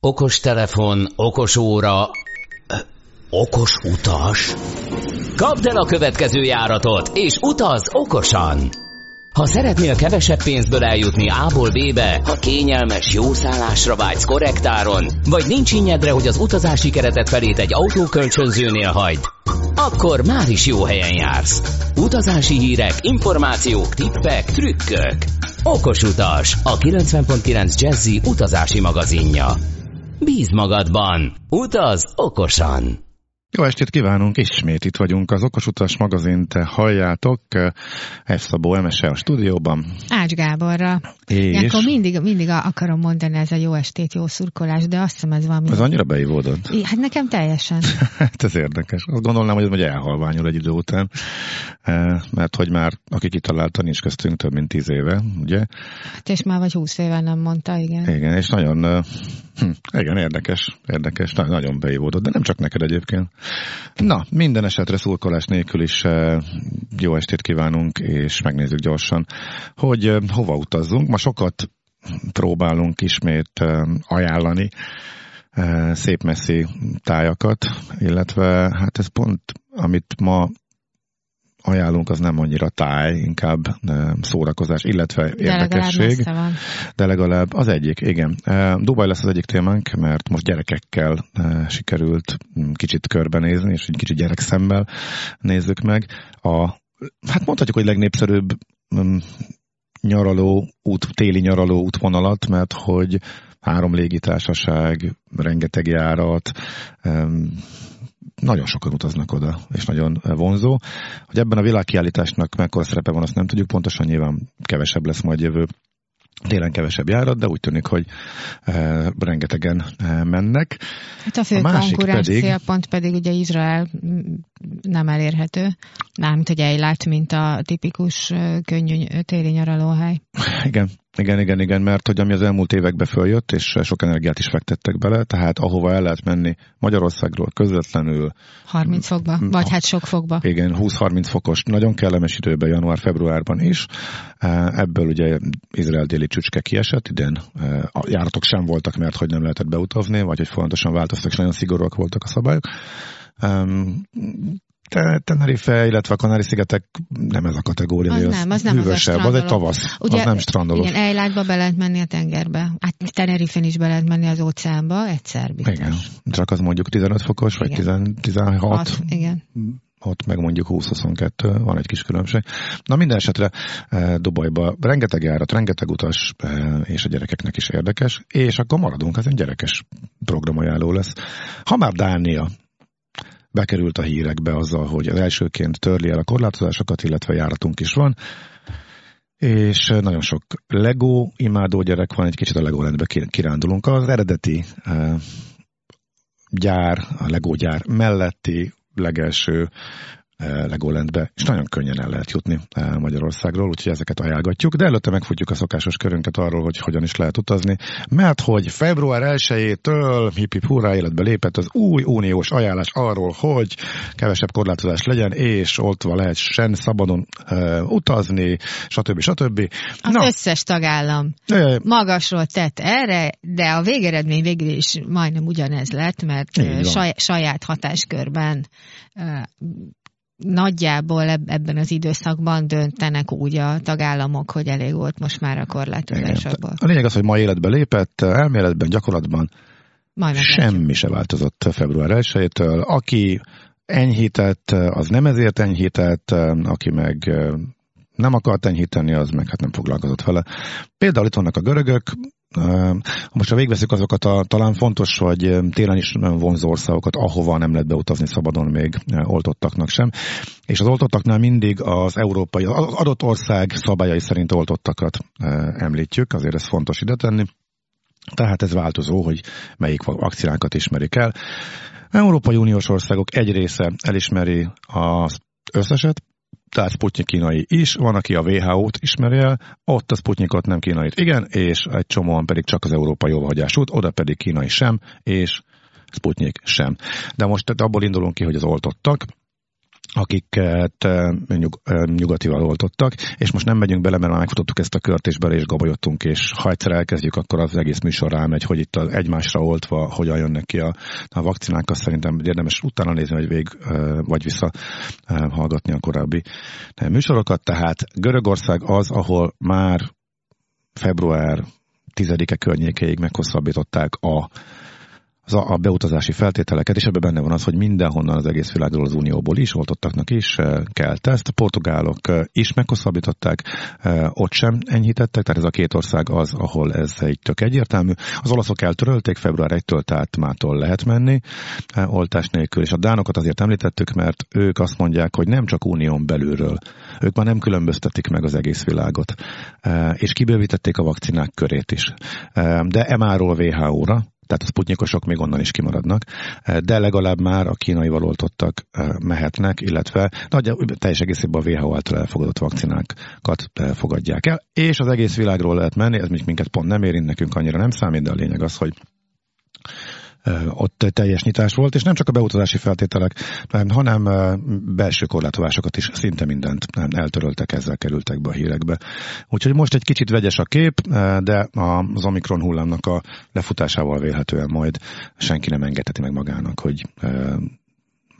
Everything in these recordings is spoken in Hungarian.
Okos telefon, okos óra, okos utas. Kapd el a következő járatot, és utaz okosan! Ha szeretnél kevesebb pénzből eljutni A-ból B-be, ha kényelmes, jó szállásra vágysz korrektáron, vagy nincs innyedre, hogy az utazási keretet felét egy autókölcsönzőnél hagyd, akkor már is jó helyen jársz. Utazási hírek, információk, tippek, trükkök. Okos utas, a 90.9 Jazzy utazási magazinja. Bíz magadban, utaz okosan! Jó estét kívánunk, ismét itt vagyunk az Okos Utas magazint, halljátok, F. Szabó MSE a stúdióban. Ács Gáborra. És... Ilyenkor mindig, mindig akarom mondani ez a jó estét, jó szurkolás, de azt hiszem ez valami... Ez annyira beivódott. Hát nekem teljesen. hát ez érdekes. Azt gondolnám, hogy ez majd elhalványul egy idő után, e, mert hogy már aki kitalálta, nincs köztünk több mint tíz éve, ugye? Hát és már vagy húsz éve nem mondta, igen. Igen, és nagyon, e, hm, igen, érdekes, érdekes, nagyon beivódott, de nem csak neked egyébként. Na, minden esetre szurkolás nélkül is eh, jó estét kívánunk, és megnézzük gyorsan, hogy eh, hova utazzunk. Ma sokat próbálunk ismét eh, ajánlani szép messzi tájakat, illetve hát ez pont, amit ma ajánlunk, az nem annyira táj, inkább szórakozás, illetve de érdekesség. Legalább de legalább az egyik, igen. Dubaj lesz az egyik témánk, mert most gyerekekkel sikerült kicsit körbenézni, és egy kicsit gyerek szemmel nézzük meg. A, hát mondhatjuk, hogy legnépszerűbb nyaraló út, téli nyaraló útvonalat, mert hogy három légitársaság, rengeteg járat, nagyon sokan utaznak oda, és nagyon vonzó. Hogy ebben a világkiállításnak mekkora szerepe van, azt nem tudjuk pontosan, nyilván kevesebb lesz majd jövő télen kevesebb járat, de úgy tűnik, hogy e, rengetegen e, mennek. Hát a fő a konkurencia pedig, pont pedig ugye Izrael nem elérhető, mármint hogy Eilát, mint a tipikus könnyű téli nyaralóhely. Igen, igen, igen, igen, mert hogy ami az elmúlt években följött, és sok energiát is fektettek bele, tehát ahova el lehet menni Magyarországról közvetlenül. 30 fokba, vagy hát sok fokba. Igen, 20-30 fokos, nagyon kellemes időben, január-februárban is. Ebből ugye Izrael déli csücske kiesett, idén a járatok sem voltak, mert hogy nem lehetett beutazni, vagy hogy fontosan változtak, és nagyon szigorúak voltak a szabályok. Tenerife, illetve a Kanári-szigetek nem ez a kategória. Az, az nem, az nem hűvösebb, az, az egy tavasz, Ugye, az nem strandolós. Igen, Ejlátba be lehet menni a tengerbe. Hát Tenerife is be lehet menni az óceánba, egyszer biztos. Igen, csak az mondjuk 15 fokos, vagy 16. Hat, igen ott meg mondjuk 20-22, van egy kis különbség. Na minden esetre e, Dubajba rengeteg járat, rengeteg utas, e, és a gyerekeknek is érdekes, és akkor maradunk, ez egy gyerekes programajánló lesz. Ha már Dánia, bekerült a hírekbe azzal, hogy az elsőként törli el a korlátozásokat, illetve járatunk is van, és nagyon sok Lego imádó gyerek van, egy kicsit a Legolandbe kirándulunk. Az eredeti gyár, a Lego gyár melletti legelső Legolandbe, és nagyon könnyen el lehet jutni Magyarországról, úgyhogy ezeket ajánlgatjuk, de előtte megfutjuk a szokásos körünket arról, hogy hogyan is lehet utazni, mert hogy február 1-től hip hip hurrá életbe lépett az új uniós ajánlás arról, hogy kevesebb korlátozás legyen, és oltva lehet sen szabadon uh, utazni, stb. stb. Az Na. összes tagállam e... magasról tett erre, de a végeredmény végül is majdnem ugyanez lett, mert saj, saját hatáskörben nagyjából ebben az időszakban döntenek úgy a tagállamok, hogy elég volt most már a korlátozásokból. A lényeg az, hogy ma életbe lépett, elméletben, gyakorlatban Majd semmi se változott február 1-től. Aki enyhített, az nem ezért enyhített, aki meg nem akart enyhíteni, az meg hát nem foglalkozott vele. Például itt vannak a görögök, most ha végveszünk azokat a talán fontos, vagy télen is vonzó országokat, ahova nem lehet beutazni szabadon még oltottaknak sem. És az oltottaknál mindig az európai, az adott ország szabályai szerint oltottakat említjük, azért ez fontos ide tenni. Tehát ez változó, hogy melyik vakcinákat ismerik el. Európai Uniós országok egy része elismeri az összeset, tehát Sputnik kínai is, van, aki a WHO-t ismeri el, ott a Sputnikot nem kínait igen, és egy csomóan pedig csak az európai jóvahagyásút, oda pedig kínai sem, és Sputnik sem. De most tehát abból indulunk ki, hogy az oltottak, akiket nyug, nyugatival oltottak, és most nem megyünk bele, mert már megfutottuk ezt a kört, és bele is gabolyottunk, és ha egyszer elkezdjük, akkor az egész műsor rámegy, hogy itt az egymásra oltva hogyan jönnek ki a, a vakcinák, azt szerintem érdemes utána nézni, vagy vég, vagy vissza hallgatni a korábbi műsorokat. Tehát Görögország az, ahol már február 10-e környékéig meghosszabbították a a beutazási feltételeket, és ebben benne van az, hogy mindenhonnan az egész világról az Unióból is, oltottaknak is eh, kell teszt. Portugálok eh, is meghosszabbították, eh, ott sem enyhítettek, tehát ez a két ország az, ahol ez egy tök egyértelmű. Az olaszok eltörölték február 1-től, tehát mától lehet menni oltás nélkül, és a dánokat azért említettük, mert ők azt mondják, hogy nem csak unión belülről, ők már nem különböztetik meg az egész világot, és kibővítették a vakcinák körét is. De emáról WHO-ra, tehát a sputnikosok még onnan is kimaradnak, de legalább már a kínai valoltottak mehetnek, illetve nagy, teljes egészében a WHO által elfogadott vakcinákat fogadják el, és az egész világról lehet menni, ez még minket pont nem érint, nekünk annyira nem számít, de a lényeg az, hogy ott teljes nyitás volt, és nem csak a beutazási feltételek, hanem belső korlátozásokat is szinte mindent eltöröltek, ezzel kerültek be a hírekbe. Úgyhogy most egy kicsit vegyes a kép, de az Omikron hullámnak a lefutásával vélhetően majd senki nem engedheti meg magának, hogy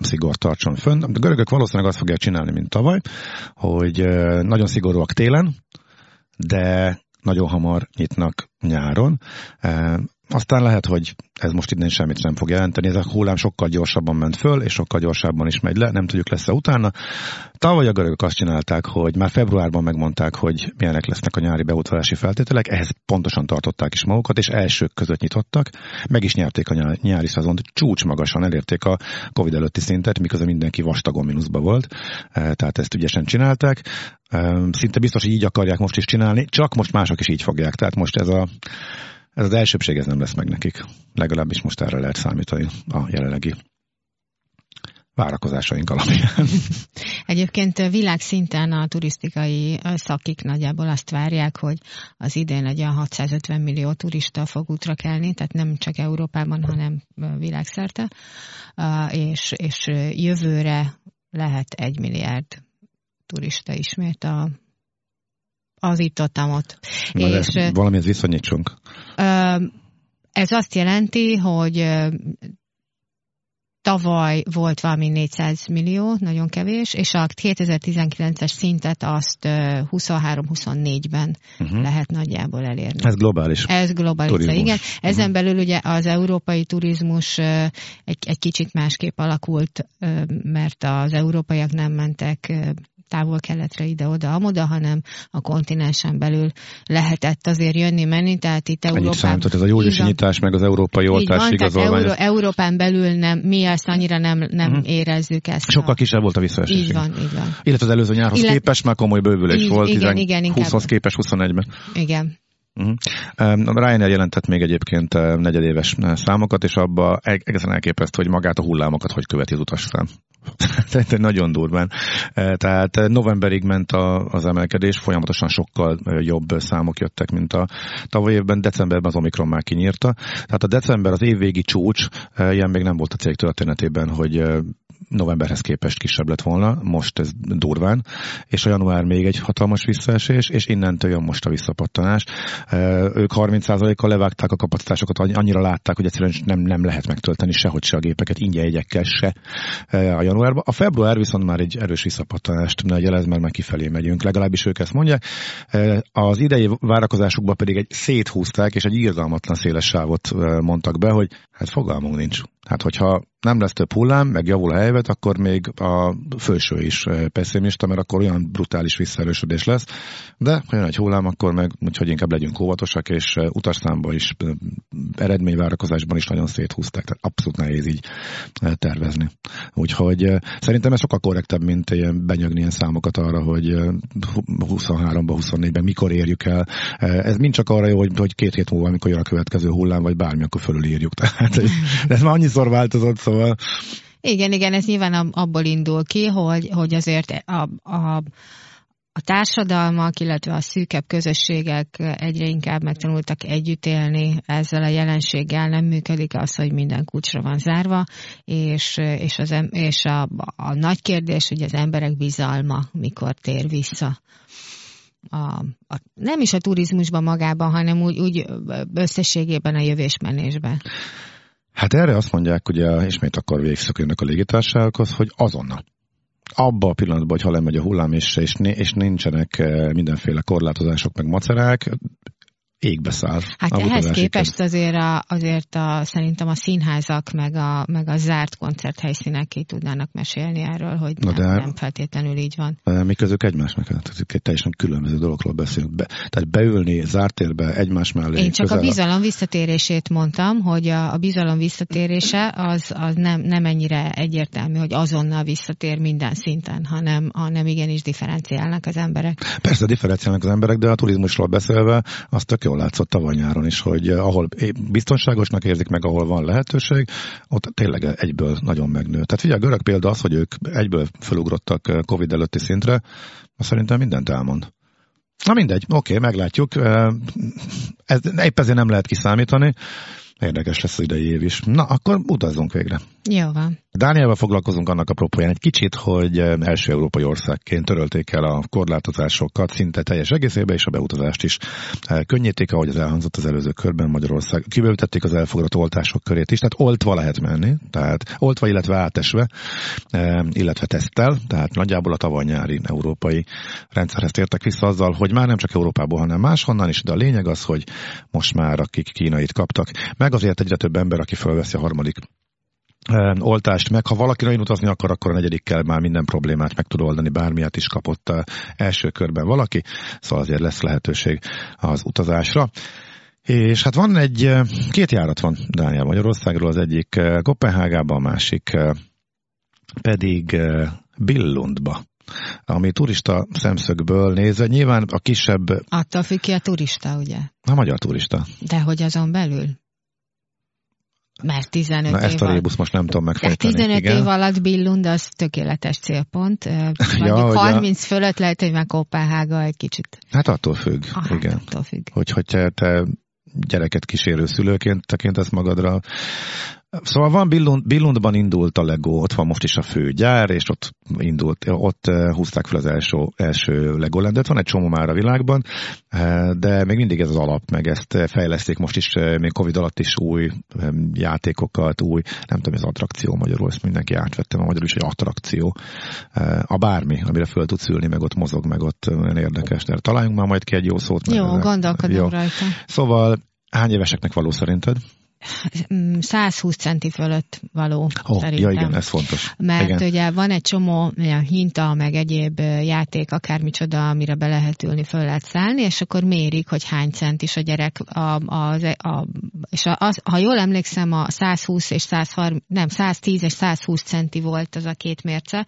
szigort tartson fönn. A görögök valószínűleg azt fogják csinálni, mint tavaly, hogy nagyon szigorúak télen, de nagyon hamar nyitnak nyáron. Aztán lehet, hogy ez most innen semmit nem fog jelenteni, ez a hullám sokkal gyorsabban ment föl, és sokkal gyorsabban is megy le, nem tudjuk lesz-e utána. Tavaly a görögök azt csinálták, hogy már februárban megmondták, hogy milyenek lesznek a nyári beutazási feltételek, ehhez pontosan tartották is magukat, és elsők között nyitottak, meg is nyerték a nyári szezont, csúcs magasan elérték a Covid előtti szintet, miközben mindenki vastagon mínuszba volt, e, tehát ezt ügyesen csinálták. E, szinte biztos, hogy így akarják most is csinálni, csak most mások is így fogják, tehát most ez a ez az elsőbség ez nem lesz meg nekik. Legalábbis most erre lehet számítani a jelenlegi várakozásaink alapján. Egyébként világszinten a turisztikai szakik nagyjából azt várják, hogy az idén egy olyan 650 millió turista fog útra kelni, tehát nem csak Európában, hanem világszerte, és, és jövőre lehet egy milliárd turista ismét a az itt ott, ott. És, valamihez viszonyítsunk. Ez azt jelenti, hogy tavaly volt valami 400 millió, nagyon kevés, és a 2019-es szintet azt 23-24-ben uh-huh. lehet nagyjából elérni. Ez globális. Ez globális, igen. Ezen uh-huh. belül ugye az európai turizmus egy, egy kicsit másképp alakult, mert az európaiak nem mentek távol-keletre ide-oda, amoda, hanem a kontinensen belül lehetett azért jönni-menni, tehát itt Európában... ez a júliusi nyitás, meg az európai oltás igazolvány. Euró, Európán belül nem, mi ezt annyira nem, nem uh-huh. érezzük ezt. Sokkal a... kisebb volt a visszaesés. Így van, így van. Illetve az előző nyárhoz Illet... képest már komoly bővülés így, volt, igen, igen, 20-hoz képest 21-ben. Igen. Uh-huh. Ryanair jelentett még egyébként negyedéves számokat, és abba egészen elképesztő, hogy magát a hullámokat hogy követi az utasszám. Szerintem nagyon durván. Tehát novemberig ment a, az emelkedés, folyamatosan sokkal jobb számok jöttek, mint a tavaly évben, decemberben az Omikron már kinyírta. Tehát a december az évvégi csúcs, ilyen még nem volt a cég történetében, hogy novemberhez képest kisebb lett volna, most ez durván, és a január még egy hatalmas visszaesés, és innentől jön most a visszapattanás. Ők 30%-kal levágták a kapacitásokat, annyira látták, hogy egyszerűen nem, nem lehet megtölteni sehogy se a gépeket, ingyen jegyekkel se a januárban. A február viszont már egy erős visszapattanást jelez, mert már kifelé megyünk, legalábbis ők ezt mondják. Az idei várakozásukban pedig egy széthúzták, és egy írgalmatlan széles sávot mondtak be, hogy hát fogalmunk nincs. Hát hogyha nem lesz több hullám, meg javul a helyzet, akkor még a felső is pessimista, mert akkor olyan brutális visszaerősödés lesz. De ha jön egy hullám, akkor meg úgyhogy inkább legyünk óvatosak, és utasszámban is, eredményvárakozásban is nagyon széthúzták. Tehát abszolút nehéz így tervezni. Úgyhogy szerintem ez sokkal korrektebb, mint ilyen benyögni ilyen számokat arra, hogy 23-ban, 24-ben mikor érjük el. Ez mind csak arra jó, hogy, hogy két hét múlva, amikor jön a következő hullám, vagy bármi, akkor fölülírjuk. Tehát ez már annyiszor változott, szóval igen, igen, ez nyilván abból indul ki, hogy, hogy azért a, a a társadalmak, illetve a szűkebb közösségek egyre inkább megtanultak együtt élni ezzel a jelenséggel, nem működik az, hogy minden kulcsra van zárva, és, és, az, és a, a nagy kérdés, hogy az emberek bizalma mikor tér vissza. A, a, nem is a turizmusban magában, hanem úgy, úgy összességében a jövésmenésben. Hát erre azt mondják, ugye ismét akkor végszakjönnek a légitársaságokhoz, hogy azonnal. Abba a pillanatban, hogy ha lemegy a hullám, és, és, és nincsenek eh, mindenféle korlátozások, meg macerák, égbe száll. Hát ehhez képest azért, a, azért a, szerintem a színházak meg a, meg a zárt koncerthelyszínek ki tudnának mesélni erről, hogy Na nem, de, nem feltétlenül így van. Mi közük egymásnak, tehát egy teljesen különböző dologról beszélünk. Be, tehát beülni zárt térbe egymás mellé. Én csak a bizalom visszatérését mondtam, hogy a, a bizalom visszatérése az, az nem, nem ennyire egyértelmű, hogy azonnal visszatér minden szinten, hanem, hanem igenis differenciálnak az emberek. Persze differenciálnak az emberek, de a turizmusról beszélve azt tök jól látszott tavaly nyáron is, hogy eh, ahol biztonságosnak érzik meg, ahol van lehetőség, ott tényleg egyből nagyon megnő. Tehát figyelj, a görög példa az, hogy ők egyből felugrottak eh, Covid előtti szintre, azt szerintem mindent elmond. Na mindegy, oké, meglátjuk. Eh, ez, épp ezért nem lehet kiszámítani. Érdekes lesz az idei év is. Na, akkor utazzunk végre. Jó van. Dánielvel foglalkozunk annak apropóján egy kicsit, hogy eh, első európai országként törölték el a korlátozásokat szinte teljes egészében, és a beutazást is eh, könnyítik, ahogy az elhangzott az előző körben Magyarország. Kibővítették az elfogadott oltások körét is, tehát oltva lehet menni, tehát oltva, illetve átesve, eh, illetve tesztel, tehát nagyjából a tavaly nyári európai rendszerhez tértek vissza azzal, hogy már nem csak Európából, hanem máshonnan is, de a lényeg az, hogy most már akik kínait kaptak, meg azért egyre több ember, aki felveszi a harmadik oltást meg. Ha valaki nagyon utazni akar, akkor a negyedikkel már minden problémát meg tud oldani, bármilyet is kapott első körben valaki, szóval azért lesz lehetőség az utazásra. És hát van egy, két járat van Dániel Magyarországról, az egyik Kopenhágába, a másik pedig Billundba ami turista szemszögből nézve, nyilván a kisebb... Attól függ ki a turista, ugye? A magyar turista. De hogy azon belül? Mert 15 Na, év ezt a rébusz most nem tudom megfejteni. 15 igen. év alatt Billund az tökéletes célpont. ja, 30 a... fölött lehet, hogy már Kopenhága egy kicsit. Hát attól függ. Ah, igen. attól függ. Hogy, hogy te, te gyereket kísérő szülőként tekintesz magadra, Szóval van Billund, Billundban indult a Lego, ott van most is a főgyár, és ott indult, ott eh, húzták fel az első, első Legolandet. Van egy csomó már a világban, eh, de még mindig ez az alap, meg ezt fejleszték most is, eh, még Covid alatt is új játékokat, új, nem tudom, ez attrakció magyarul, ezt mindenki átvettem a magyarul is, hogy attrakció. A bármi, amire föl tudsz ülni, meg ott mozog, meg ott olyan érdekes. De találjunk már majd ki egy jó szót. Jó, gondolkodom jó. rajta. Szóval hány éveseknek való szerinted? 120 centi fölött való oh, szerintem. Ja igen, ez fontos. Mert igen. ugye van egy csomó olyan hinta, meg egyéb játék, akármicsoda, amire be lehet ülni, föl lehet szállni, és akkor mérik, hogy hány centis a gyerek. A, a, a, és a, az, ha jól emlékszem, a 120 és 130, nem, 110 és 120 centi volt az a két mérce,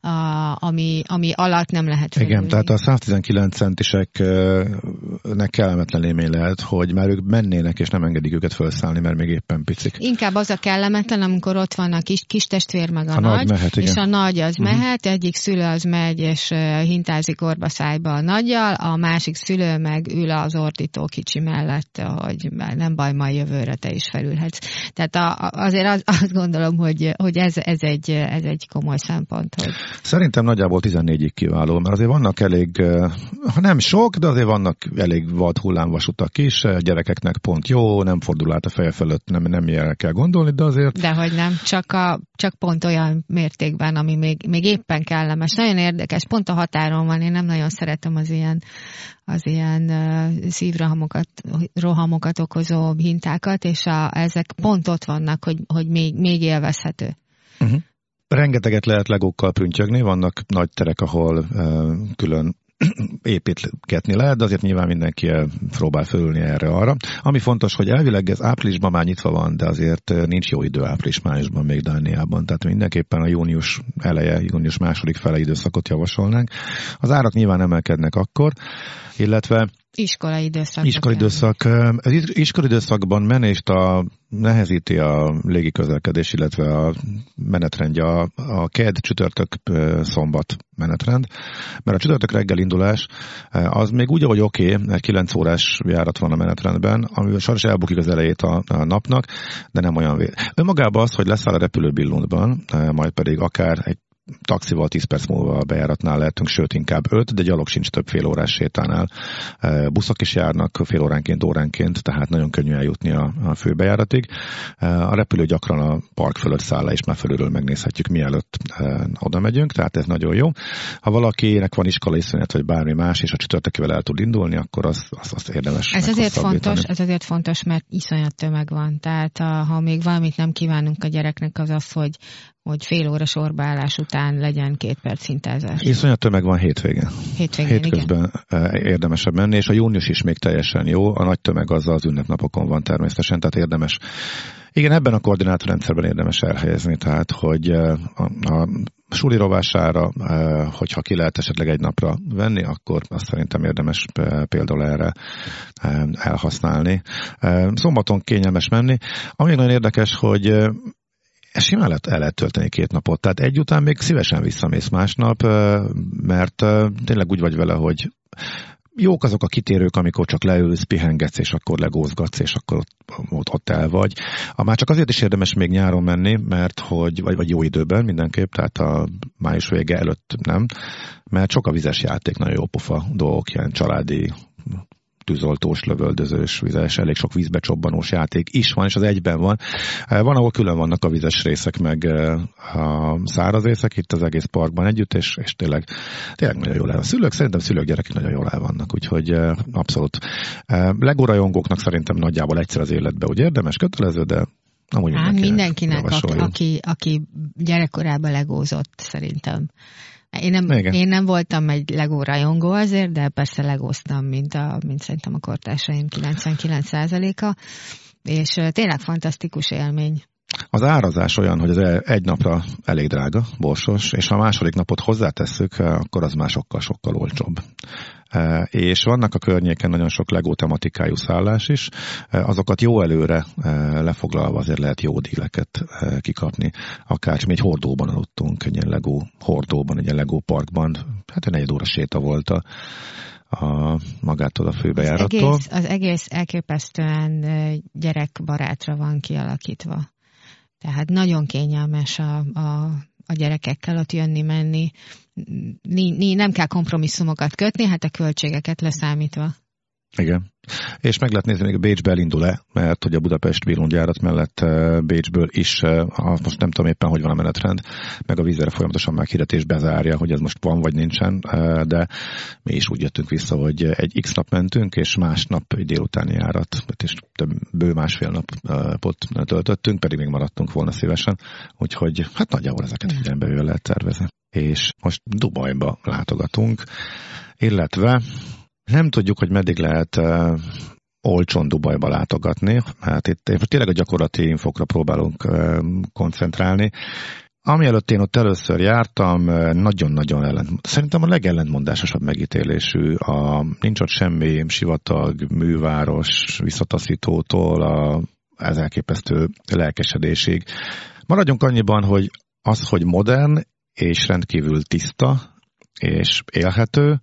a, ami, ami alatt nem lehet felülni. Igen, tehát a 119 centiseknek kellemetlen élmény lehet, hogy már ők mennének, és nem engedik őket felszállni, mert még éppen picik. Inkább az a kellemetlen, amikor ott van a kis, kis testvér meg a, a nagy, nagy mehet, igen. és a nagy az uh-huh. mehet, egyik szülő az megy, és hintázik orba szájba a nagyjal, a másik szülő meg ül az ordító kicsi mellett, hogy nem baj, majd jövőre te is felülhetsz. Tehát a, azért az, azt gondolom, hogy, hogy ez, ez, egy, ez egy komoly szempont. Hogy... Szerintem nagyjából 14-ig kiváló, mert azért vannak elég, ha nem sok, de azért vannak elég vad hullámvasutak is, gyerekeknek pont jó, nem fordul át a feje fölött, nem, nem ilyenre kell gondolni, de azért... Dehogy nem, csak, a, csak pont olyan mértékben, ami még, még éppen kellemes. Nagyon érdekes, pont a határon van, én nem nagyon szeretem az ilyen, az ilyen uh, szívrohamokat rohamokat okozó hintákat, és a, ezek pont ott vannak, hogy, hogy még, még élvezhető. Uh-huh. Rengeteget lehet legókkal prüntjögni, vannak nagy terek, ahol uh, külön építgetni lehet, de azért nyilván mindenki próbál fölülni erre-arra. Ami fontos, hogy elvileg ez áprilisban már nyitva van, de azért nincs jó idő április-májusban még Dániában, tehát mindenképpen a június eleje, június második fele időszakot javasolnánk. Az árak nyilván emelkednek akkor, illetve Iskolai időszak. Iskolai időszak. Iskolai időszakban menést a, nehezíti a légiközlekedés, illetve a menetrendje, a, a KED csütörtök szombat menetrend, mert a csütörtök reggel indulás az még úgy, ahogy oké, okay, egy 9 órás járat van a menetrendben, amivel sajnos elbukik az elejét a, a napnak, de nem olyan vé. Önmagában az, hogy leszáll a repülő majd pedig akár egy taxival 10 perc múlva a bejáratnál lehetünk, sőt inkább 5, de gyalog sincs több fél órás sétánál. E, buszok is járnak fél óránként, óránként, tehát nagyon könnyű eljutni a, a főbejáratig. E, a repülő gyakran a park fölött száll le, és már fölülről megnézhetjük, mielőtt e, oda megyünk, tehát ez nagyon jó. Ha valakinek van iskolai szünet, vagy bármi más, és a csütörtökével el tud indulni, akkor az, az, az érdemes Ez azért fontos, ez azért fontos, mert iszonyat tömeg van. Tehát ha még valamit nem kívánunk a gyereknek, az az, hogy hogy fél óra sorbaállás után legyen két perc szintázás. Iszonyat tömeg van hétvégén. Hétvégén, Hétközben igen. érdemesebb menni, és a június is még teljesen jó. A nagy tömeg az az ünnepnapokon van természetesen, tehát érdemes igen, ebben a koordinátorrendszerben érdemes elhelyezni, tehát hogy a, a suli rovására, hogyha ki lehet esetleg egy napra venni, akkor azt szerintem érdemes például erre elhasználni. Szombaton kényelmes menni. Ami nagyon érdekes, hogy simán lehet, el lehet tölteni két napot. Tehát egy után még szívesen visszamész másnap, mert tényleg úgy vagy vele, hogy jók azok a kitérők, amikor csak leülsz, pihengetsz, és akkor legózgatsz, és akkor ott, ott, ott el vagy. A már csak azért is érdemes még nyáron menni, mert hogy, vagy, vagy jó időben mindenképp, tehát a május vége előtt nem, mert sok a vizes játék, nagyon jó pofa dolgok, ilyen családi tűzoltós, lövöldözős, vizes, elég sok vízbe csobbanós játék is van, és az egyben van. Eh, van, ahol külön vannak a vizes részek, meg eh, a száraz részek itt az egész parkban együtt, és, és tényleg, tényleg nagyon jól el. A szülők, szerintem szülők gyerekek nagyon jól el vannak, úgyhogy eh, abszolút. Legó rajongóknak szerintem nagyjából egyszer az életben úgy érdemes, kötelező, de Amúgy hát mindenkinek, mindenkinek aki, aki gyerekkorában legózott, szerintem. Én nem, én nem voltam egy Lego rajongó azért, de persze legóztam, mint, a, mint szerintem a kortársaim 99%-a, és tényleg fantasztikus élmény. Az árazás olyan, hogy az egy napra elég drága, borsos, és ha a második napot hozzátesszük, akkor az már sokkal-sokkal olcsóbb. E, és vannak a környéken nagyon sok legó tematikájú szállás is, e, azokat jó előre lefoglalva azért lehet jó díleket kikapni. Akár mi egy hordóban aludtunk, egy ilyen legó hordóban, egy ilyen legó parkban, hát egy negyed óra séta volt a, a magától a főbejárattól. Az egész, az egész elképesztően gyerekbarátra van kialakítva. Tehát nagyon kényelmes a, a, a gyerekekkel ott jönni-menni. Nem kell kompromisszumokat kötni, hát a költségeket leszámítva. Igen. És meg lehet nézni, még Bécsbe elindul-e, mert hogy a Budapest Bélongyárat mellett eh, Bécsből is, eh, most nem tudom éppen, hogy van a menetrend, meg a vízre folyamatosan már hirdetés bezárja, hogy ez most van vagy nincsen, eh, de mi is úgy jöttünk vissza, hogy egy x nap mentünk, és másnap egy délutáni járat, és több, bő másfél napot töltöttünk, pedig még maradtunk volna szívesen, úgyhogy hát nagyjából ezeket figyelembe lehet tervezni. És most Dubajba látogatunk, illetve nem tudjuk, hogy meddig lehet uh, olcsón Dubajba látogatni. Hát itt én tényleg a gyakorlati infokra próbálunk uh, koncentrálni. Ami előtt én ott először jártam, nagyon-nagyon ellent, szerintem a legellentmondásosabb megítélésű. A, nincs ott semmi sivatag, műváros, visszataszítótól a, ez elképesztő lelkesedésig. Maradjunk annyiban, hogy az, hogy modern és rendkívül tiszta és élhető,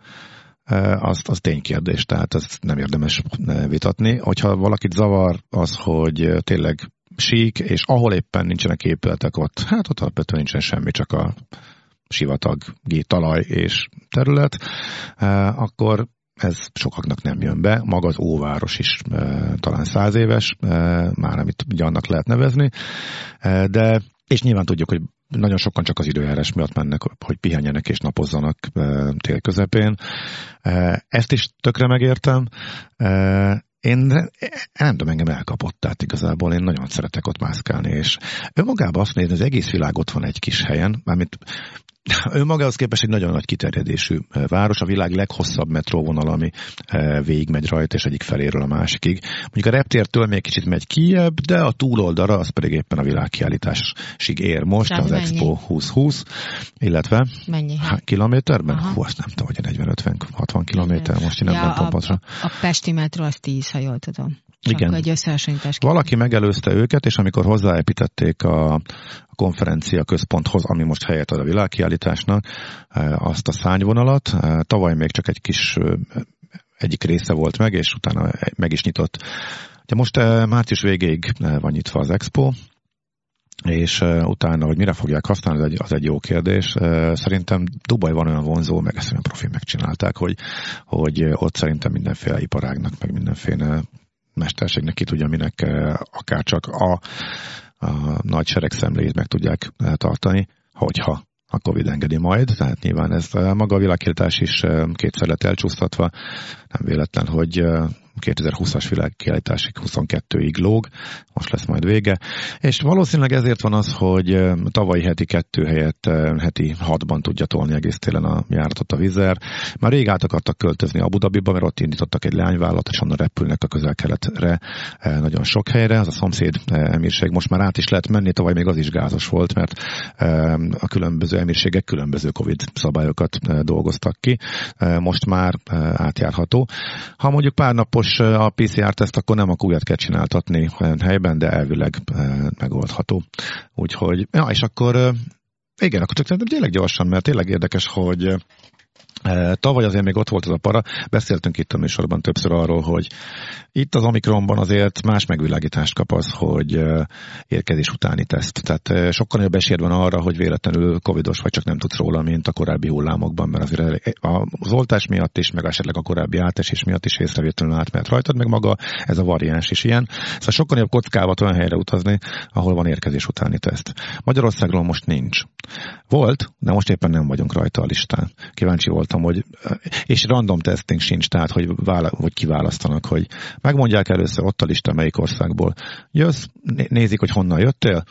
az, az ténykérdés, tehát ezt nem érdemes vitatni. Hogyha valakit zavar az, hogy tényleg sík, és ahol éppen nincsenek épületek ott, hát ott alapvetően nincsen semmi, csak a sivatag, talaj és terület, akkor ez sokaknak nem jön be. Maga az óváros is talán száz éves, már amit ugye annak lehet nevezni, de és nyilván tudjuk, hogy nagyon sokan csak az időjárás miatt mennek, hogy pihenjenek és napozzanak tél közepén. Ezt is tökre megértem. Én nem tudom, engem elkapott, tehát igazából én nagyon szeretek ott mászkálni, és önmagában azt nézni, az egész világ ott van egy kis helyen, mármint Önmagához képest egy nagyon nagy kiterjedésű város, a világ leghosszabb metróvonal, ami végigmegy rajta, és egyik feléről a másikig. Mondjuk a reptértől még kicsit megy kijebb, de a túloldara az pedig éppen a világkiállításig ér most, Tehát az mennyi? Expo 2020, illetve mennyi? Há, kilométerben? Aha. Hú, azt nem tudom, hogy 40-50-60 kilométer, most én nem, ja, nem tudom pontosan. A Pesti metró az 10, ha jól tudom. Igen. egy összehasonlítás. Valaki megelőzte őket, és amikor hozzáépítették a, konferencia központhoz, ami most helyet ad a világkiállításnak, eh, azt a szányvonalat. Eh, tavaly még csak egy kis egyik része volt meg, és utána meg is nyitott. Ugye most március végéig van nyitva az expo, és utána, hogy mire fogják használni, az egy, az egy jó kérdés. Szerintem Dubaj van olyan vonzó, meg ezt olyan profi megcsinálták, hogy, hogy ott szerintem mindenféle iparágnak, meg mindenféle mesterségnek ki tudja minek akár csak a a nagy seregszemléjét meg tudják eh, tartani, hogyha a Covid engedi majd, tehát nyilván ez eh, maga a világkiáltás is eh, kétszer lett elcsúsztatva, nem véletlen, hogy 2020-as világkiállításig 22-ig lóg, most lesz majd vége, és valószínűleg ezért van az, hogy tavalyi heti kettő helyett heti hatban tudja tolni egész télen a járatot a vizer. Már rég át akartak költözni Abu Dhabiba, mert ott indítottak egy leányvállalat, és onnan repülnek a közel-keletre nagyon sok helyre. Az a szomszéd emírség most már át is lehet menni, tavaly még az is gázos volt, mert a különböző emírségek különböző Covid szabályokat dolgoztak ki. Most már átjárható. Ha mondjuk pár napos gyors a PCR-teszt, akkor nem a újat kell csináltatni olyan helyben, de elvileg megoldható. Úgyhogy, ja, és akkor igen, akkor csak szerintem tényleg gyorsan, mert tényleg érdekes, hogy Tavaly azért még ott volt ez a para, beszéltünk itt a műsorban többször arról, hogy itt az Omikronban azért más megvilágítást kap az, hogy érkezés utáni teszt. Tehát sokkal nagyobb esély van arra, hogy véletlenül covidos vagy csak nem tudsz róla, mint a korábbi hullámokban, mert azért az oltás miatt is, meg esetleg a korábbi átesés miatt is észrevétlenül átmehet rajtad, meg maga ez a variáns is ilyen. Szóval sokkal nagyobb kockávat olyan helyre utazni, ahol van érkezés utáni teszt. Magyarországról most nincs. Volt, de most éppen nem vagyunk rajta a listán. Kíváncsi voltam, hogy és random testing sincs, tehát hogy, vála, hogy kiválasztanak, hogy megmondják először ott a lista melyik országból. Jössz, nézik, hogy honnan jöttél,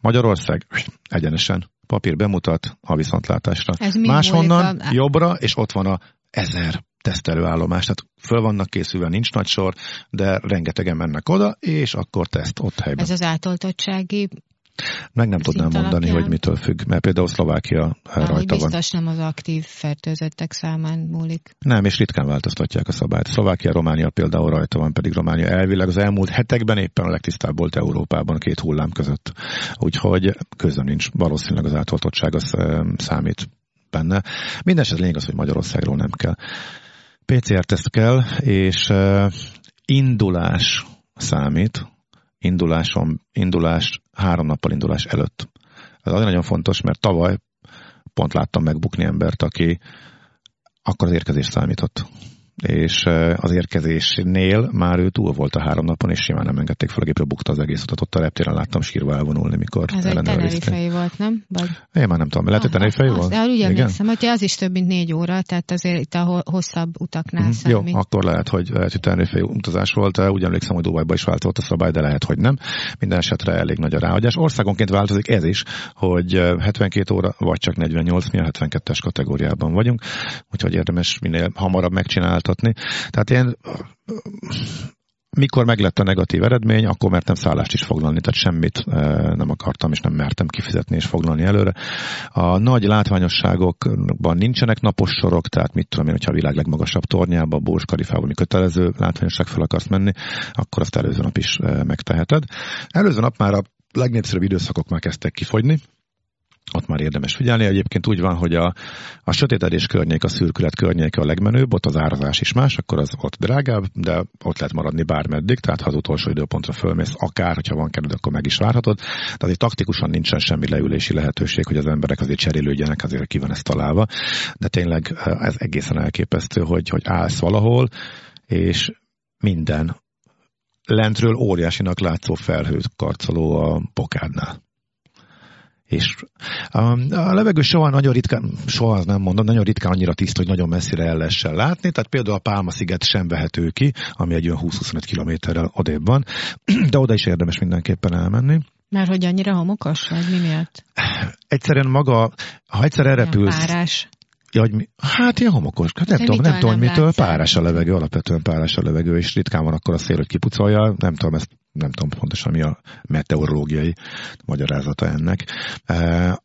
Magyarország, egyenesen papír bemutat a viszontlátásra. Ez Máshonnan a... jobbra, és ott van a ezer tesztelőállomás. Tehát föl vannak készülve, nincs nagy sor, de rengetegen mennek oda, és akkor teszt ott helyben. Ez az átoltottsági meg nem tudnám mondani, alapján. hogy mitől függ, mert például Szlovákia Há, rajta biztos van. Biztos nem az aktív fertőzöttek számán múlik. Nem, és ritkán változtatják a szabályt. Szlovákia, Románia például rajta van, pedig Románia elvileg az elmúlt hetekben éppen a legtisztább volt Európában két hullám között. Úgyhogy közben nincs valószínűleg az átoltottság az számít benne. Mindenesetre lényeg az, hogy Magyarországról nem kell. PCR-teszt kell, és indulás számít, induláson, indulás, három nappal indulás előtt. Ez azért nagyon fontos, mert tavaly pont láttam megbukni embert, aki akkor az érkezés számított és az érkezésnél már ő túl volt a három napon, és simán nem engedték fel a gépre, bukta az egész utat. Ott a reptéren láttam sírva elvonulni, mikor Ez egy tenerifei volt, nem? Vagy... Én már nem tudom, lehet, hogy tenerifei volt? De úgy emlékszem, hogy az is több mint négy óra, tehát azért itt a hosszabb utaknál mm, számít. Jó, akkor lehet, hogy, lehet, hogy tenerifei utazás volt. Úgy emlékszem, hogy Dubajba is változott a szabály, de lehet, hogy nem. Minden esetre elég nagy a ráhagyás. Országonként változik ez is, hogy 72 óra, vagy csak 48, mi a 72-es kategóriában vagyunk, úgyhogy érdemes minél hamarabb megcsinálni változtatni. Tehát én mikor meglett a negatív eredmény, akkor mertem szállást is foglalni, tehát semmit nem akartam, és nem mertem kifizetni és foglalni előre. A nagy látványosságokban nincsenek napos sorok, tehát mit tudom én, hogyha a világ legmagasabb tornyába, Burj Khalifába, ami kötelező látványosság fel akarsz menni, akkor azt előző nap is megteheted. Előző nap már a legnépszerűbb időszakok már kezdtek kifogyni, ott már érdemes figyelni. Egyébként úgy van, hogy a, a sötétedés környék, a szürkület környéke a legmenőbb, ott az árazás is más, akkor az ott drágább, de ott lehet maradni bármeddig, tehát ha az utolsó időpontra fölmész, akár, hogyha van kedved, akkor meg is várhatod. De azért taktikusan nincsen semmi leülési lehetőség, hogy az emberek azért cserélődjenek, azért ki van ez találva. De tényleg ez egészen elképesztő, hogy, hogy állsz valahol, és minden lentről óriásinak látszó felhőt karcoló a pokádnál és a, a levegő soha nagyon ritkán, soha az nem mondom, nagyon ritkán annyira tiszta, hogy nagyon messzire el lehessen látni, tehát például a Pálma-sziget sem vehető ki, ami egy olyan 20-25 kilométerrel odébb van, de oda is érdemes mindenképpen elmenni. Mert hogy annyira homokos, vagy mi miatt? egyszerűen maga, ha egyszer erre pülsz... Párás. Ja, hogy mi, hát ilyen homokos. Hát nem De tudom, nem tudom, mitől látszál? párás a levegő, alapvetően párás a levegő, és ritkán van akkor a szél, hogy kipucolja, nem tudom, ezt nem tudom pontosan mi a meteorológiai magyarázata ennek.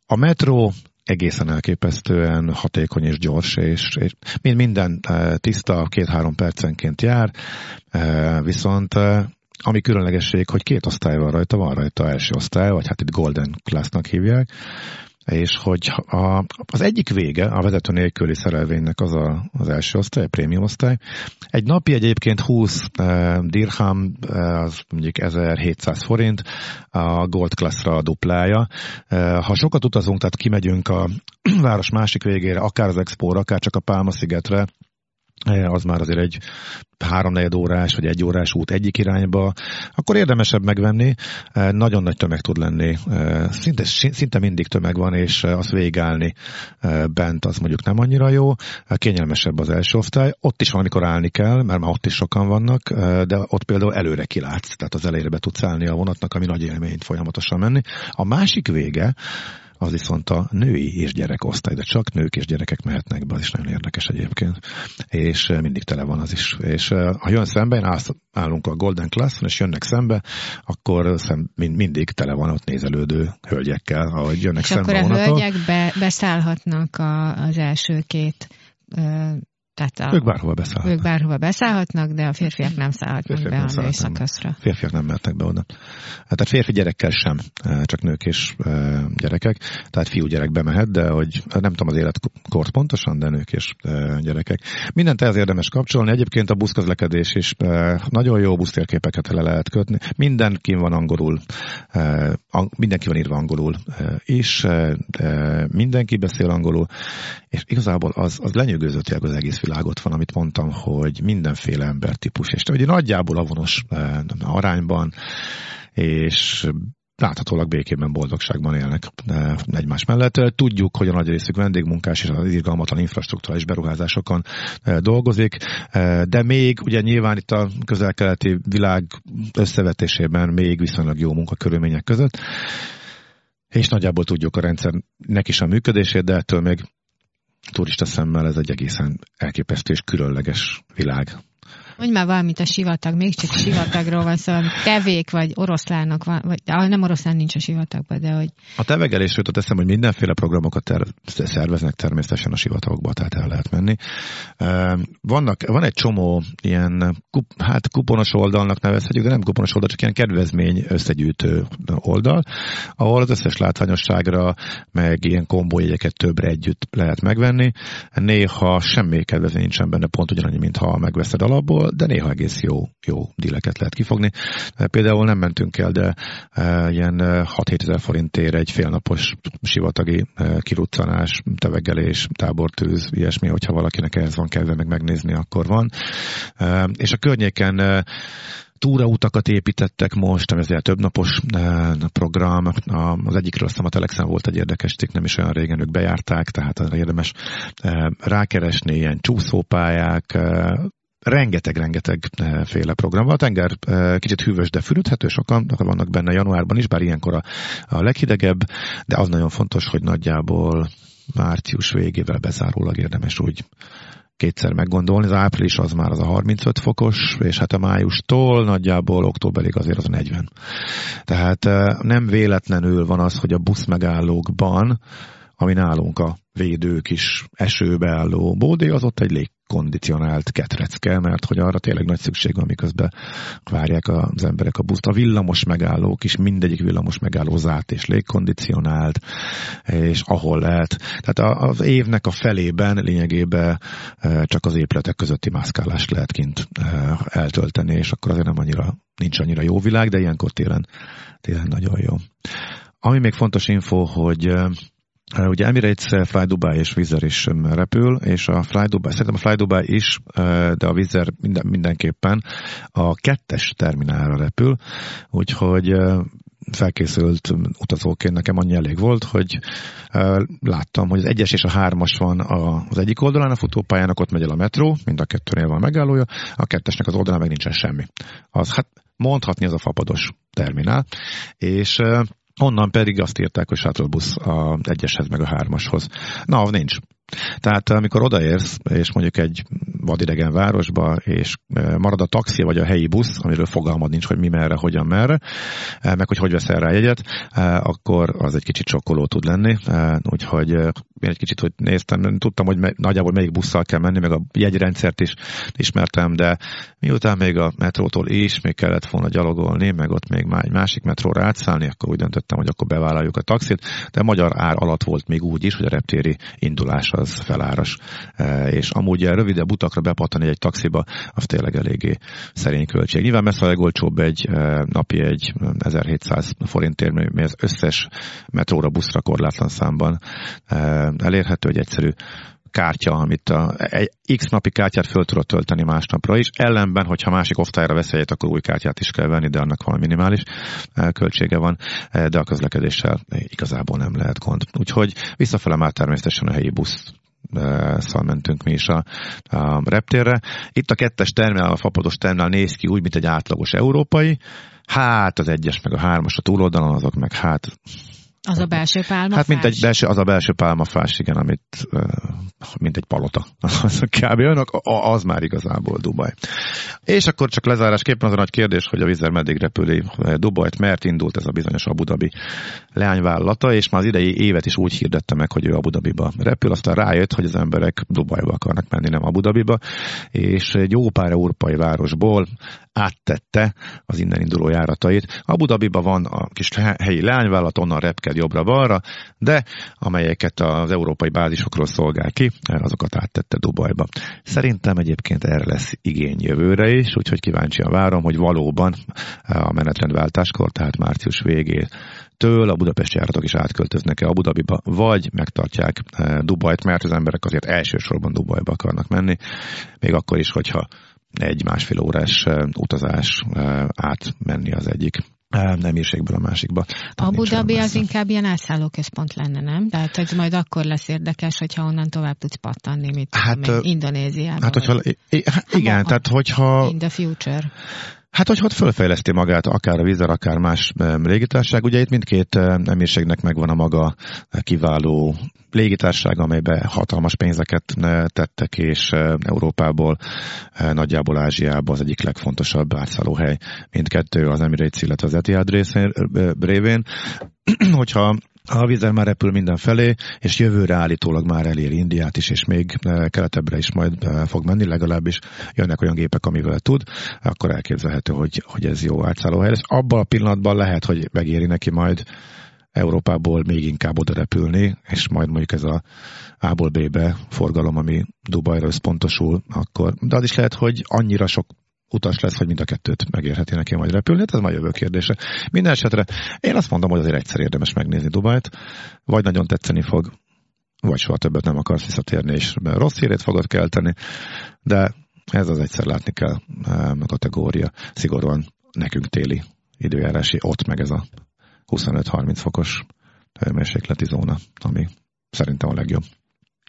A metró egészen elképesztően hatékony és gyors, és, és mind- minden tiszta, két-három percenként jár, viszont ami különlegesség, hogy két osztály van rajta, van rajta első osztály, vagy hát itt Golden Classnak hívják, és hogy a, az egyik vége a vezető nélküli szerelvénynek az a, az első osztály, a prémium osztály. Egy napi egyébként 20 eh, dirham, eh, az mondjuk 1700 forint, a Gold Classra a duplája. Eh, ha sokat utazunk, tehát kimegyünk a város másik végére, akár az Expo, akár csak a Pálma szigetre, eh, az már azért egy háromnegyed órás vagy egy órás út egyik irányba, akkor érdemesebb megvenni. Eh, Nagyon nagy tömeg tud lenni. Eh, Szinte, szinte mindig tömeg van, és azt végigállni eh, bent az mondjuk nem annyira jó. Kényelmesebb az első osztály. Ott is van, amikor állni kell, mert már ott is sokan vannak, de ott például előre kilátsz, tehát az elejére be tudsz állni a vonatnak, ami nagy élményt folyamatosan menni. A másik vége, az viszont a női és gyerek osztály, de csak nők és gyerekek mehetnek be, az is nagyon érdekes egyébként. És eh, mindig tele van az is. És eh, ha jön szembe, állsz- állunk a Golden Classon, és jönnek szembe, akkor szem, mind, mindig tele van ott nézelődő hölgyekkel, ahogy jönnek És szembe akkor a vonaton. hölgyek be, beszállhatnak a, az első két, ö, tehát a, Ők bárhova beszállhatnak. ők bárhova beszállhatnak, de a férfiak nem szállhatnak Férfiak be nem a női szakaszra. Férfiak nem mehetnek be oda. Hát, Tehát férfi gyerekkel sem, eh, csak nők és eh, gyerekek. Tehát fiú gyerek bemehet, de hogy nem tudom az életkort pontosan, de nők és eh, gyerekek. Mindent ehhez érdemes kapcsolni. Egyébként a buszközlekedés is nagyon jó busztérképeket le lehet kötni. Mindenki van angolul, ang- mindenki van írva angolul is, de mindenki beszél angolul, és igazából az, az lenyűgöző az egész világot van, amit mondtam, hogy mindenféle embertípus, és ugye nagyjából avonos eh, arányban, és láthatólag békében, boldogságban élnek eh, egymás mellett. Tudjuk, hogy a nagy részük vendégmunkás és az irgalmatlan infrastruktúrális beruházásokon eh, dolgozik, de még ugye nyilván itt a közel-keleti világ összevetésében még viszonylag jó munkakörülmények között, és nagyjából tudjuk a rendszernek is a működését, de ettől még turista szemmel ez egy egészen elképesztő és különleges világ. Mondj már valamit a sivatag, még csak sivatagról van szó, szóval tevék vagy oroszlánok van, vagy ah, nem oroszlán nincs a sivatagban, de hogy A tevegelésről jutott eszem, hogy mindenféle programokat ter- szerveznek természetesen a sivatagokba, tehát el lehet menni. Vannak, van egy csomó ilyen, kup, hát kuponos oldalnak nevezhetjük, de nem kuponos oldal, csak ilyen kedvezmény összegyűjtő oldal, ahol az összes látványosságra, meg ilyen kombójegyeket többre együtt lehet megvenni. Néha semmi kedvezmény nincsen benne, pont ugyanannyi, mint ha megveszed alapból, de néha egész jó, jó díleket lehet kifogni. Például nem mentünk el, de e, ilyen e, 6-7 ezer forintért egy félnapos sivatagi e, kiruccanás, tevegelés, tábortűz, ilyesmi, hogyha valakinek ehhez van kedve meg megnézni, akkor van. E, és a környéken e, túrautakat építettek most, ami azért több napos program. Az egyikről a Telexen volt egy érdekes cikk, nem is olyan régen ők bejárták, tehát arra érdemes rákeresni, ilyen csúszópályák, rengeteg-rengeteg eh, féle program van. A tenger eh, kicsit hűvös, de fürödhető, sokan vannak benne januárban is, bár ilyenkor a, a leghidegebb, de az nagyon fontos, hogy nagyjából március végével bezárólag érdemes úgy kétszer meggondolni. Az április az már az a 35 fokos, és hát a májustól nagyjából októberig azért az a 40. Tehát eh, nem véletlenül van az, hogy a buszmegállókban, ami nálunk a védők is esőbe álló bódé, az ott egy légkondicionált ketrecke, mert hogy arra tényleg nagy szükség van, miközben várják az emberek a buszt. A villamos megállók is, mindegyik villamos megálló zárt és légkondicionált, és ahol lehet. Tehát az évnek a felében lényegében eh, csak az épületek közötti mászkálást lehet kint eh, eltölteni, és akkor azért nem annyira, nincs annyira jó világ, de ilyenkor télen, télen nagyon jó. Ami még fontos info, hogy eh, Ugye Emirates, Fly Dubai és Air is repül, és a Fly Dubai, szerintem a Fly Dubai is, de a Air minden, mindenképpen a kettes terminálra repül, úgyhogy felkészült utazóként nekem annyi elég volt, hogy láttam, hogy az egyes és a hármas van az egyik oldalán a futópályának, ott megy el a metró, mind a kettőnél van megállója, a kettesnek az oldalán meg nincsen semmi. Az, hát mondhatni az a fapados terminál, és Onnan pedig azt írták, hogy shuttle busz a egyeshez meg a hármashoz. Na, nincs. Tehát amikor odaérsz, és mondjuk egy vadidegen városba, és marad a taxi vagy a helyi busz, amiről fogalmad nincs, hogy mi merre, hogyan merre, meg hogy hogy veszel rá jegyet, akkor az egy kicsit sokkoló tud lenni. Úgyhogy én egy kicsit hogy néztem, tudtam, hogy nagyjából melyik busszal kell menni, meg a jegyrendszert is ismertem, de miután még a metrótól is még kellett volna gyalogolni, meg ott még egy másik metróra átszállni, akkor úgy döntöttem, hogy akkor bevállaljuk a taxit, de magyar ár alatt volt még úgy is, hogy a reptéri indulás az feláras, és amúgy rövidebb utakra bepattani egy taxiba, az tényleg eléggé szerény költség. Nyilván messze a legolcsóbb egy e, napi egy 1700 forintért, mi az összes metróra, buszra korlátlan számban e, elérhető, egy egyszerű kártya, amit a, egy X napi kártyát föl tudod tölteni másnapra is. Ellenben, hogyha másik osztályra vesz egyet, akkor új kártyát is kell venni, de annak valami minimális költsége van, de a közlekedéssel igazából nem lehet gond. Úgyhogy visszafele már természetesen a helyi busz szal mentünk mi is a, a reptérre. Itt a kettes terminál, a fapados terminál néz ki úgy, mint egy átlagos európai. Hát az egyes meg a hármas a túloldalon, azok meg hát az a belső pálmafás? Hát mint egy belső, az a belső pálmafás, igen, amit mint egy palota. Az kb. Önök, az már igazából Dubaj. És akkor csak lezárásképpen az a nagy kérdés, hogy a vízer meddig repüli Dubajt, mert indult ez a bizonyos Abu Dhabi leányvállalata, és már az idei évet is úgy hirdette meg, hogy ő Abu Dhabiba repül, aztán rájött, hogy az emberek Dubajba akarnak menni, nem Abu Dhabiba, és egy jó pár európai városból áttette az innen induló járatait. Abu Dhabiba van a kis helyi leányvállalat, onnan repked jobbra-balra, de amelyeket az európai bázisokról szolgál ki, azokat áttette Dubajba. Szerintem egyébként erre lesz igény jövőre is, úgyhogy kíváncsian várom, hogy valóban a menetrendváltáskor, tehát március végén től a budapesti járatok is átköltöznek-e Abu Dhabiba, vagy megtartják eh, Dubajt, mert az emberek azért elsősorban Dubajba akarnak menni, még akkor is, hogyha egy másfél órás utazás átmenni az egyik nem írségből a másikba. Tehát Abu Dhabi az inkább ilyen elszállóközpont lenne, nem? Tehát hogy majd akkor lesz érdekes, hogyha onnan tovább tudsz pattanni, mint hát, tudom, Indonéziában. Hát, hogyha, hát, igen, hát, tehát hogyha... In the future. Hát, hogy ott fölfejleszti magát akár a vízer, akár más légitárság. Ugye itt mindkét emírségnek megvan a maga kiváló légitárság, amelybe hatalmas pénzeket tettek, és Európából, nagyjából Ázsiába az egyik legfontosabb átszállóhely mindkettő az Emirates, illetve az Etihad részén, révén. Hogyha a vízzel már repül mindenfelé, és jövőre állítólag már elér Indiát is, és még keletebbre is majd fog menni, legalábbis jönnek olyan gépek, amivel tud, akkor elképzelhető, hogy, hogy ez jó átszállóhely lesz. Abban a pillanatban lehet, hogy megéri neki majd Európából még inkább oda repülni, és majd mondjuk ez a A-ból B-be forgalom, ami Dubajra összpontosul, akkor, de az is lehet, hogy annyira sok utas lesz, hogy mind a kettőt megérheti neki majd repülni, hát ez majd jövő kérdése. Minden esetre én azt mondom, hogy azért egyszer érdemes megnézni Dubajt, vagy nagyon tetszeni fog, vagy soha többet nem akarsz visszatérni, és rossz hírét fogod kelteni, de ez az egyszer látni kell a kategória. Szigorúan nekünk téli időjárási, ott meg ez a 25-30 fokos hőmérsékleti zóna, ami szerintem a legjobb.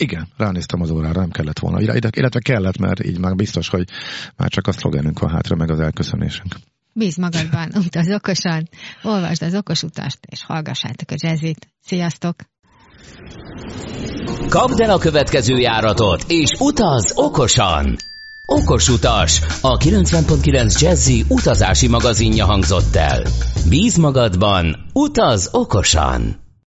Igen, ránéztem az órára, nem kellett volna. Illetve kellett, mert így már biztos, hogy már csak a szlogenünk van hátra, meg az elköszönésünk. Bíz magadban, utaz okosan, olvasd az okos utást, és hallgassátok a jazzit. Sziasztok! Kapd el a következő járatot, és utaz okosan! Okos utas, a 90.9 Jazzy utazási magazinja hangzott el. Bíz magadban, utaz okosan!